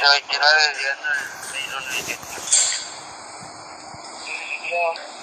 29 días no, no, no,